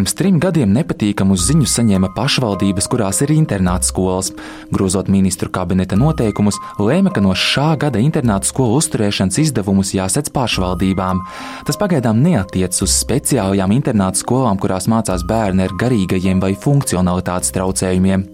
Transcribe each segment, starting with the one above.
Pirms trim gadiem nepatīkamu ziņu saņēma pašvaldības, kurās ir internāta skolas. Grozot ministru kabineta noteikumus, lēma, ka no šā gada internāta skolu uzturēšanas izdevumus jāsedz pašvaldībām. Tas pagaidām neatiecas uz speciālajām internāta skolām, kurās mācās bērni ar garīgajiem vai funkcionalitātes traucējumiem.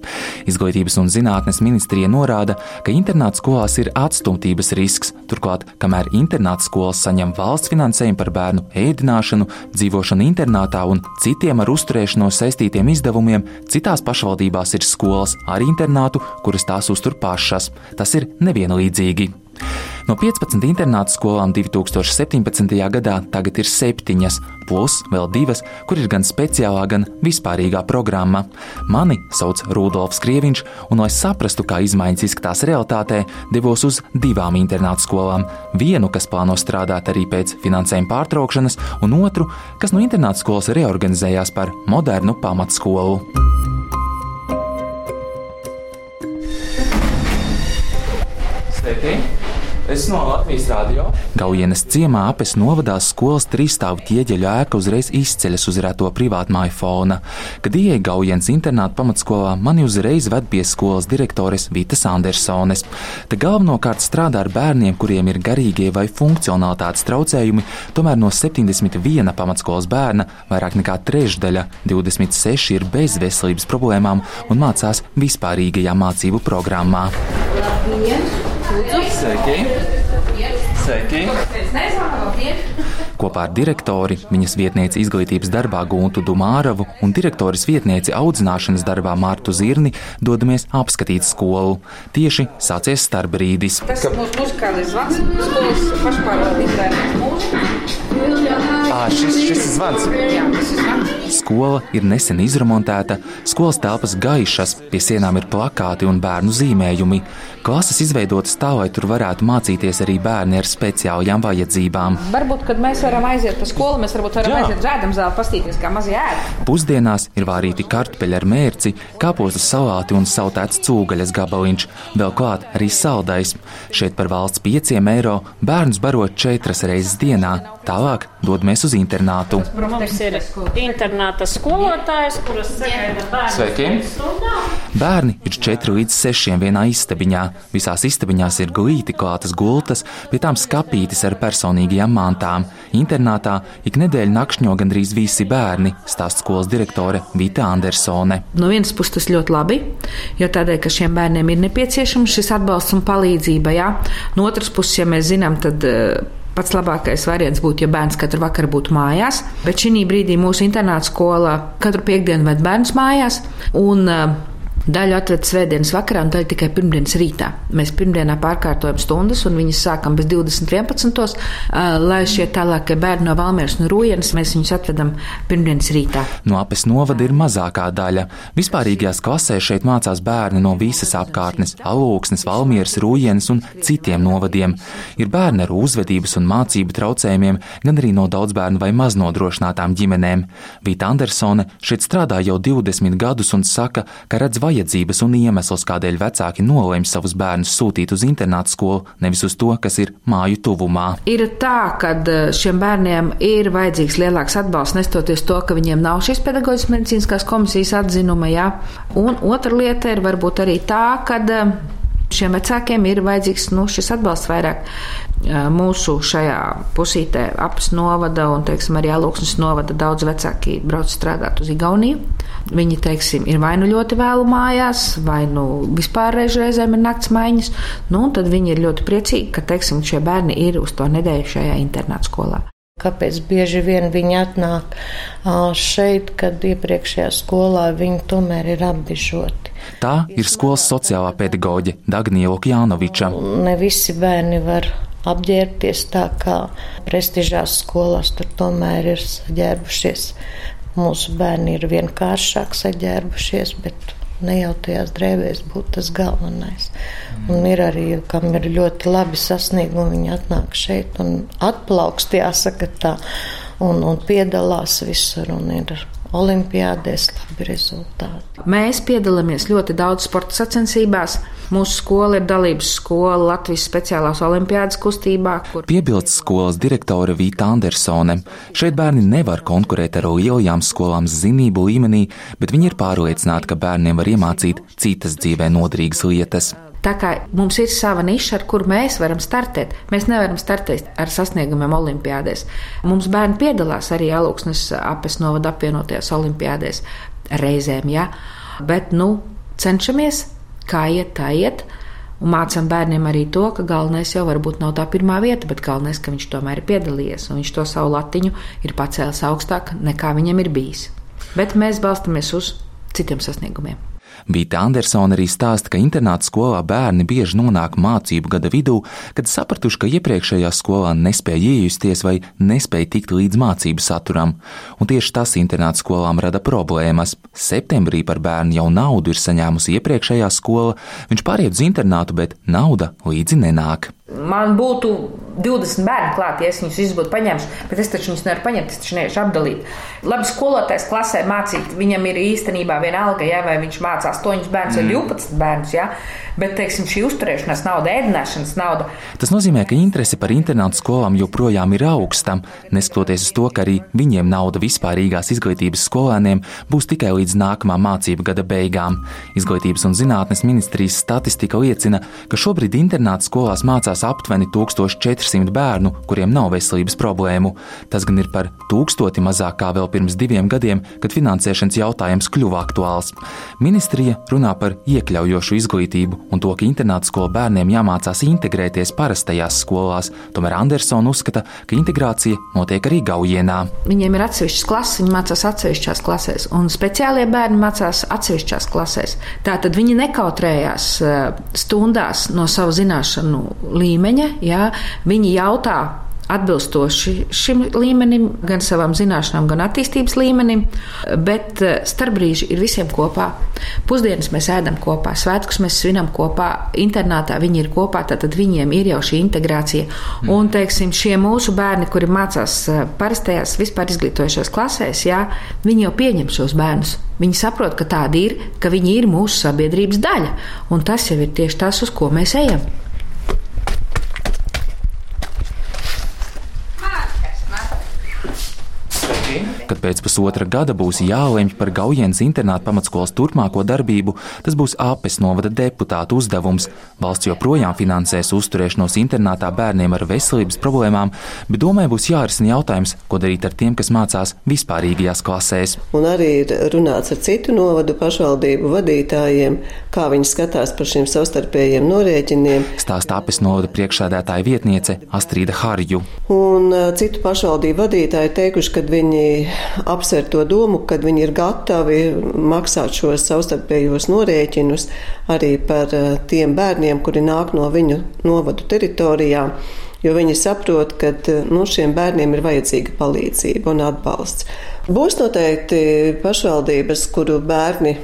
Izglītības un zinātnes ministrija norāda, ka internāta skolās ir atstumtības risks. Turklāt, kamēr internāta skolas saņem valsts finansējumu par bērnu ēdināšanu, dzīvošanu internātā un citiem citiem ar uzturēšanos saistītiem izdevumiem, citās pašvaldībās ir skolas ar internātu, kuras tās uztur pašas. Tas ir nevienlīdzīgi. No 15 internāta skolām 2017. gadā tagad ir septiņas, plus vēl divas, kur ir gan speciālā, gan vispārīgā programma. Mani sauc Rudolfs Krieviņš, un, lai saprastu, kā izmaiņas izskatās realitātē, devos uz divām internāta skolām. Vienu, kas plāno strādāt arī pēc finansējuma pārtraukšanas, un otru, kas no internāta skolas reorganizējās par modernu pamatskolu. Sveiki! Es no Latvijas Rādio. Gaujienas ciemā apes novadā skolas trīsstāvu ķieģeļu ēka uzreiz izceļas uz reto privātmāju fona. Kad ieeja Gaujienas internāta pamatskolā, mani uzreiz ved pie skolas direktores Vitas Andersones. Te galvenokārt strādā ar bērniem, kuriem ir garīgie vai funkcionalitātes traucējumi, tomēr no 71 pamatskolas bērna vairāk nekā trešdaļa, 26 ir bez veselības problēmām un mācās vispārīgajā mācību programmā. Labdien! Sveiki! Sveiki! Kopā ar direktori, viņas vietnieci izglītības darbā Guntu Dumāravu un direktoras vietnieci audzināšanas darbā Mārtu Zirni dodamies apskatīt skolu. Tieši sācies starpbrīdis. Tas ir mūsu muzikālais zvans, skolas pašpārvaldības mūzikas. À, šis, šis zvans. Jā, ir zvans. Skola ir nesen izremontēta, skolas telpas gaišas, pie sienām ir plakāti un bērnu zīmējumi. Klases izveidotas tā, lai tur varētu mācīties arī bērni ar speciālajām vajadzībām. Varbūt, kad mēs varam aiziet uz skolu, mēs varbūt varam Jā. aiziet uz ēdam zāli, pastīties, kā mazie ēd. Pusdienās ir vārīti kartupeļi ar mērci, kāpostu salāti un sautēts cūgaļas gabaliņš, vēl klāt arī saldais. Šeit par valsts pieciem eiro bērns barot četras reizes dienā. Tālāk dodamies uz internātu. Tas ir internāta skolotājs, kuras sagaida bērnu. Sveiki! Bērni ir 4 līdz 6 vienā istabiņā. Visās istabiņās ir glīti klātas gultas, pie tām skapītis ar personīgajām mantām. Internātā ik nedēļu nakšņo gandrīz visi bērni, stāsta skolas direktore Vita Andersone. No vienas puses tas ļoti labi, jo tādēļ, ka šiem bērniem ir nepieciešams šis atbalsts un palīdzība. Jā. No otras puses, ja mēs zinām, tad Pats labākais variants būtu, ja bērns katru vakaru būtu mājās, bet šī brīdī mūsu internāta skola katru piekdienu ved bērnus mājās. Un, uh, Daļu atved svētdienas vakarā un daļu tikai pirmdienas rītā. Mēs pirmdienā pārkārtojam stundas un viņas sākam bez 20.11. Lai šie tālākie bērni no Valmieras un Rūjienas mēs viņus atvedam pirmdienas rītā. No apes novada ir mazākā daļa. Vispārīgajās klasēs šeit mācās bērni no visas apkārtnes - Alūksnes, Valmieras, Rūjienas un citiem novadiem. Ir bērni ar uzvedības un mācību traucējumiem, gan arī no daudz bērnu vai maznodrošinātām ģimenēm. Vita Andersone šeit strādā jau 20 gadus un saka, ka redz vajadzību vajadzības un iemesls, kādēļ vecāki nolēma savus bērnus sūtīt uz internātu skolu, nevis uz to, kas ir māju tuvumā. Ir tā, ka eh, šiem bērniem ir vajadzīgs lielāks atbalsts, nestoties to, ka viņiem nav šīs pedagoģiskās medicīniskās komisijas atzinuma. Jā. Un otra lieta ir varbūt arī tā, ka eh, šiem vecākiem ir vajadzīgs nu, šis atbalsts vairāk mūsu šajā pusītē apes novada un, teiksim, arī alūksnes novada daudz vecāki brauc strādāt uz Igauniju. Viņi, teiksim, ir vai nu ļoti vēlu mājās, vai nu vispār reizēm ir nakts maiņas. Nu, tad viņi ir ļoti priecīgi, ka, teiksim, šie bērni ir uz to nedēļu šajā internāta skolā. Kāpēc bieži vien viņi atnāk šeit, kad iepriekšējā skolā viņi tomēr ir apbižoti? Tā ir skolas sociālā pedagoģe Dagnija Lukjānoviča. Ne visi bērni var apģērbties tā, kā prestižās skolās tur tomēr ir saģērbušies. Mūsu bērni ir vienkāršāk saģērbušies, bet ne jau tajās drēbēs būtu tas galvenais. Un ir arī, kam ir ļoti labi sasniegumi, viņi atnāk šeit un atplaukst, jāsaka tā, un, un piedalās visur un ir olimpiādēs labi rezultāti. Mēs piedalāmies ļoti daudz sporta sacensībās. Mūsu skola ir dalības skola Latvijas speciālās olimpiādas kustībā. Kur... Piebilst skolas direktore Vīta Andersone. Šeit bērni nevar konkurēt ar lielajām skolām zinību līmenī, bet viņi ir pārliecināti, ka bērniem var iemācīt citas dzīvē noderīgas lietas. Tā kā mums ir sava niša, ar kuru mēs varam startēt, mēs nevaram startēt ar sasniegumiem olimpiādēs. Mums bērni piedalās arī Alūksnes apes novada apvienotajās olimpiādēs reizēm, ja? bet nu, cenšamies, kā iet, tā iet. Un mācām bērniem arī to, ka galvenais jau varbūt nav tā pirmā vieta, bet galvenais, ka viņš tomēr ir piedalījies un viņš to savu latiņu ir pacēlis augstāk nekā viņam ir bijis. Bet mēs balstamies uz citiem sasniegumiem. Bīta Andersona arī stāsta, ka internāta skolā bērni bieži nonāk mācību gada vidū, kad sapratuši, ka iepriekšējā skolā nespēja iejusties vai nespēja tikt līdz mācību saturam, un tieši tas internāta skolām rada problēmas. Septembrī par bērnu jau naudu ir saņēmusi iepriekšējā skola, viņš pāriet uz internātu, bet nauda līdzi nenāk. Man būtu 20 bērni klāt, ja es viņus visus būtu paņēmis, bet es taču viņus nevaru paņemt, es taču nevaru apdalīt. Labi, skolotājs klasē mācīt, viņam ir īstenībā viena alga, ja, vai viņš mācās 8 bērnus mm. vai 12 bērnus. Ja? Bet teiksim, šī uzturēšanās nauda, ēdināšanas nauda. Tas nozīmē, ka interese par internātu skolām joprojām ir augsta, neskatoties uz to, ka arī viņiem nauda vispārīgās izglītības skolēniem būs tikai līdz nākamā mācību gada beigām. Izglītības un zinātnes ministrijas statistika liecina, ka šobrīd internāta skolās mācās aptuveni 1400 bērnu, kuriem nav veselības problēmu. Tas gan ir par tūkstoti mazāk kā vēl pirms diviem gadiem, kad finansēšanas jautājums kļuva aktuāls. Ministrija runā par iekļaujošu izglītību un to, ka internāta skolu bērniem jāmācās integrēties parastajās skolās. Tomēr Andersona uzskata, ka integrācija notiek arī Gaujienā. Viņiem ir atsevišķas klases, viņi mācās atsevišķās klasēs, un speciālie bērni mācās atsevišķās klasēs. Tātad viņi nekautrējās eh, stundās no savu zināšanu līmeņa, ja viņi jautā atbilstoši šim līmenim, gan savām zināšanām, gan attīstības līmenim, bet eh, starpbrīži ir visiem kopā. Pusdienas mēs ēdam kopā, svētkus mēs svinam kopā, internātā viņi ir kopā, tad viņiem ir jau šī integrācija. Mm. Un, teiksim, šie mūsu bērni, kuri mācās eh, parastajās vispār izglītojušās klasēs, jā, viņi jau pieņem šos bērnus. Viņi saprot, ka tādi ir, ka viņi ir mūsu sabiedrības daļa, un tas jau ir tieši tas, uz ko mēs ejam. Kad pēc pusotra gada būs jālemj par Gaujienas internāta pamatskolas turpmāko darbību, tas būs Apes novada deputātu uzdevums. Valsts joprojām finansēs uzturēšanos internātā bērniem ar veselības problēmām, bet domāju būs jārisina jautājums, ko darīt ar tiem, kas mācās vispārīgajās klasēs. Un arī ir runāts ar citu novadu pašvaldību vadītājiem, kā viņi skatās par šiem savstarpējiem norēķiniem. Stāsta Apes novada priekšsēdētāja vietniece Astrīda Harju. Un citu pašvaldību vadītāji teikuši, ka viņi apsver to domu, ka viņi ir gatavi maksāt šos savstarpējos norēķinus arī par eh, tiem bērniem, kuri nāk no viņu novadu teritorijām. Jo viņi saprot, ka eh, nu, šiem bērniem ir vajadzīga palīdzība un atbalsts. Būs noteikti pašvaldības, kuru bērni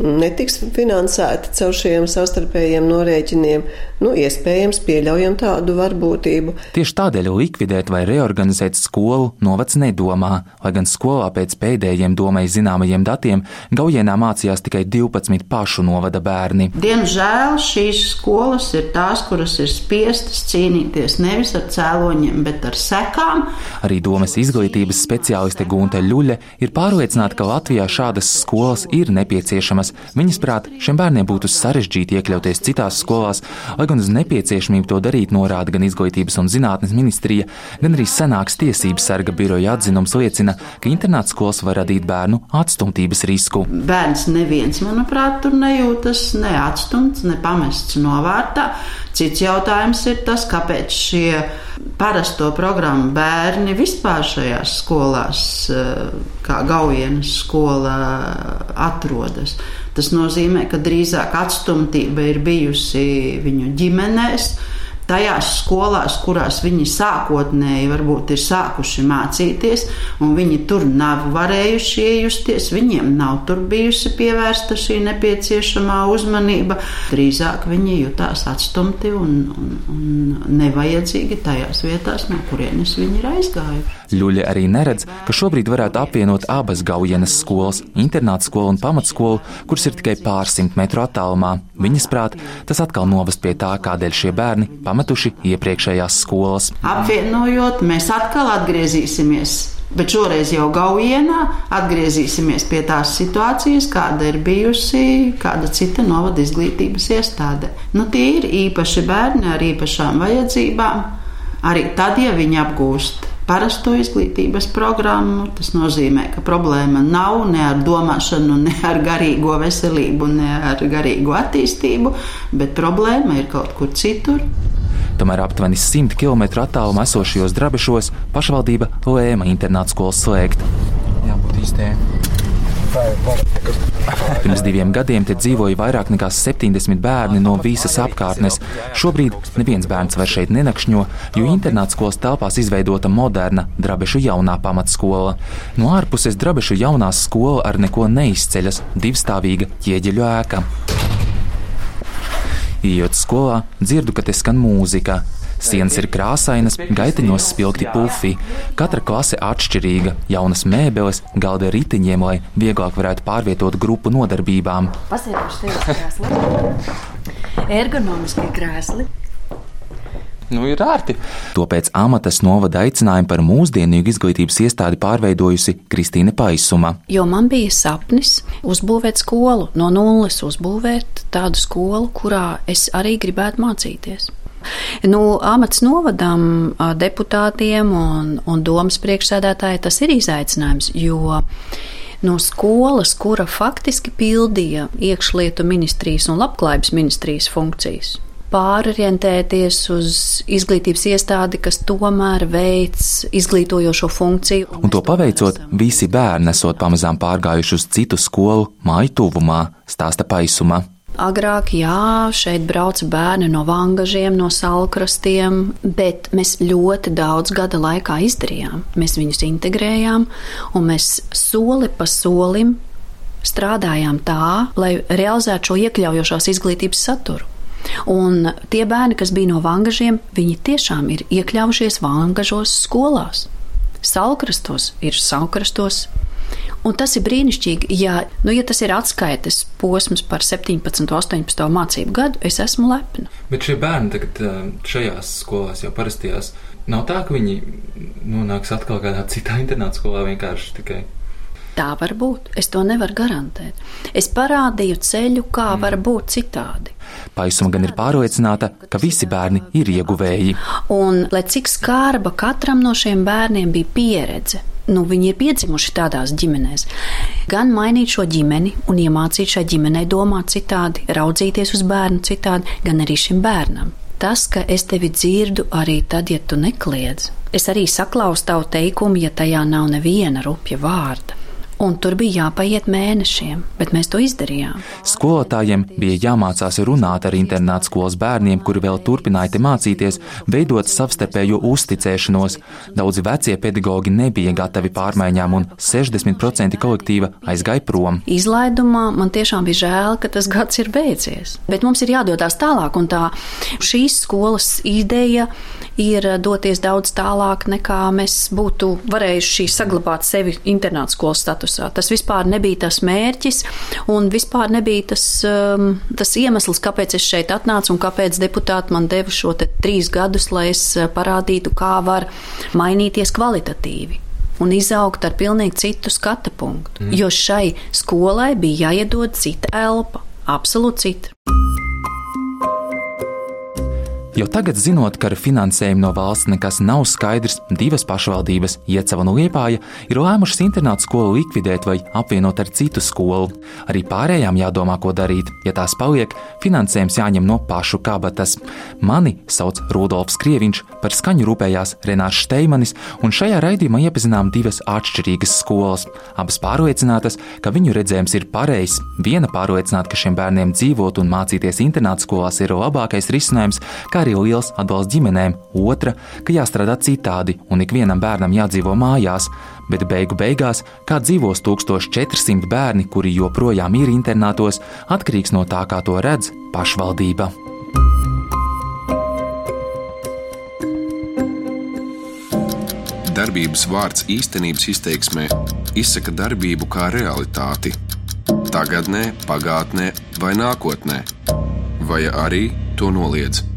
netiks finansēti caur šiem savstarpējiem norēķiniem. Nu, iespējams, pieļaujam tādu varbūtību. Tieši tādēļ likvidēt vai reorganizēt skolu novads nedomā, lai gan skolā pēc pēdējiem domai zināmajiem datiem Gaujienā mācījās tikai 12 pašu novada bērni. Diemžēl šīs skolas ir tās, kuras ir spiestas cīnīties nevis ar cēloņiem, bet ar sekām. Arī domas izglītības speciāliste Gunte Ļuļe ir pārliecināta, ka Latvijā šādas skolas ir nepieciešamas nepieciešamas. Viņas prāt, šiem bērniem būtu sarežģīti iekļauties citās skolās, lai gan uz nepieciešamību to darīt norāda gan Izglītības un zinātnes ministrija, gan arī senāks tiesības sarga biroja atzinums liecina, ka internāta skolas var radīt bērnu atstumtības risku. Bērns neviens, manuprāt, tur nejūtas ne atstumts, ne pamests novārtā. Cits jautājums ir tas, kāpēc šie parasto programmu bērni vispār šajās skolās, eh, kā Gaujienas skola, atrodas. Tas nozīmē, ka drīzāk atstumtība ir bijusi viņu ģimenēs. Tajās skolās, kurās viņi sākotnēji varbūt ir sākuši mācīties, un viņi tur nav varējuši iejusties, viņiem nav tur bijusi pievērsta šī nepieciešamā uzmanība. Drīzāk viņi jutās atstumti un, un, un nevajadzīgi tajās vietās, no kurienes viņi ir aizgājuši. Ļuļa arī neredz, ka šobrīd varētu apvienot abas Gaujienas skolas, internāta skolu un pamatskolu, kuras ir tikai pārsimt metru attālumā. Viņas prāt, tas atkal novest pie tā, kādēļ šie bērni pametuši iepriekšējās skolas. Apvienojot, mēs atkal atgriezīsimies Bet šoreiz jau gaujienā atgriezīsimies pie tās situācijas, kāda ir bijusi kāda cita novada izglītības iestāde. Nu, tie ir īpaši bērni ar īpašām vajadzībām. Arī tad, ja viņi apgūst parasto izglītības programmu. Tas nozīmē, ka problēma nav ne ar domāšanu, ne ar garīgo veselību, ne ar garīgo attīstību, bet problēma ir kaut kur citur. Tomēr aptuveni 100 km attālumā esošajos drabešos pašvaldība lēma internāta skolu slēgt. Jābūt īstajai. Pirms diviem gadiem te dzīvoja vairāk nekā 70 bērni no visas apkārtnes. Šobrīd neviens bērns vairs šeit nenakšņo, jo internāta skolas telpās izveidota moderna Drabešu jaunā pamatskola. No ārpuses Drabešu jaunā skola ar neko neizceļas - divstāvīga ķieģeļu ēka. Iejot skolā, dzirdu, ka te skan mūzika. Sienas ir krāsainas, gaitiņos spilgti pufi. Katra klase atšķirīga, jaunas mēbeles, galda ritiņiem, lai vieglāk varētu pārvietot grupu nodarbībām. Pasēdēšu tev krēsli. Ergonomiskie krēsli. Nu, ir ērti. To pēc amatas novada aicinājumu par mūsdienīgu izglītības iestādi pārveidojusi Kristīne Paisuma. Jo man bija sapnis uzbūvēt skolu, no nulles uzbūvēt tādu skolu, kurā es arī gribētu mācīties. Nu, amats novadam deputātiem un, un domas priekšsēdētāji tas ir izaicinājums, jo no skolas, kura faktiski pildīja iekšlietu ministrijas un labklājības ministrijas funkcijas. Pārorientēties uz izglītības iestādi, kas tomēr veic izglītojošo funkciju. Un to paveicot, visi bērni esot pamazām pārgājuši uz citu skolu māju tuvumā, stāsta paisuma. Agrāk, jā, šeit brauca bērni no vangažiem, no salkrastiem, bet mēs ļoti daudz gada laikā izdarījām. Mēs viņus integrējām, un mēs soli pa solim strādājām tā, lai realizētu šo iekļaujošās izglītības saturu. Un tie bērni, kas bija no vangažiem, viņi tiešām ir iekļaujušies vangažos skolās. Salkrastos ir salkrastos, Un tas ir brīnišķīgi, ja, nu, ja tas ir atskaites posms par 17, 18 mācību gadu, es esmu lepna. Bet šie bērni tagad šajās skolās, jau parastajās, nav tā, ka viņi nonāks atkal kādā citā internāta skolā vienkārši tikai. Tā var būt. Es to nevaru garantēt. Es parādīju ceļu, kā mm. var būt citādi. Paisuma gan ir pārliecināta, ka visi bērni ir ieguvēji. Un, lai cik skarba katram no šiem bērniem bija pieredze, nu, viņi ir piedzimuši tādās ģimenēs. Gan mainīt šo ģimeni un iemācīt šai ģimenei domāt citādi, raudzīties uz bērnu citādi, gan arī šim bērnam. Tas, ka es tevi dzirdu arī tad, ja tu nekliedz. Es arī saklausu tavu teikumu, ja tajā nav neviena rupja vārda un tur bija jāpaiet mēnešiem, bet mēs to izdarījām. Skolotājiem bija jāmācās runāt ar internāta skolas bērniem, kuri vēl turpināja te mācīties, veidot savstarpējo uzticēšanos. Daudzi vecie pedagoģi nebija gatavi pārmaiņām, un 60% kolektīva aizgāja prom. Izlaidumā man tiešām bija žēl, ka tas gads ir beidzies, bet mums ir jādodas tālāk, un tā šīs skolas ideja ir doties daudz tālāk nekā mēs būtu varējuši saglabāt sevi internāta skolas statusā statusā. Tas vispār nebija tas mērķis un vispār nebija tas, um, tas iemesls, kāpēc es šeit atnācu un kāpēc deputāti man deva šo trīs gadus, lai es uh, parādītu, kā var mainīties kvalitatīvi un izaugt ar pilnīgi citu skatu punktu. Mm. Jo šai skolai bija jāiedod cita elpa, absolūti cita. Jo tagad, zinot, ka ar finansējumu no valsts nekas nav skaidrs, divas pašvaldības, Iecava un Liepāja, ir lēmušas internātu skolu likvidēt vai apvienot ar citu skolu. Arī pārējām jādomā, ko darīt. Ja tās paliek, finansējums jāņem no pašu kabatas. Mani sauc Rudolfs Krieviņš, par skaņu rūpējās Renārs Steimanis, un šajā raidījumā iepazinām divas atšķirīgas skolas. Abas pārliecinātas, ka viņu redzējums ir pareizs. Viena pārliecināta, ka šiem bērniem dzīvot un mācīties internāta skolās ir labākais risinājums, kā arī arī liels atbalsts ģimenēm, otra, ka jāstrādā citādi un ikvienam bērnam jādzīvo mājās, bet beigu beigās, kā dzīvos 1400 bērni, kuri joprojām ir internātos, atkarīgs no tā, kā to redz pašvaldība. Darbības vārds īstenības izteiksmē izsaka darbību kā realitāti. Tagatnē, pagātnē vai nākotnē, vai arī to noliedz.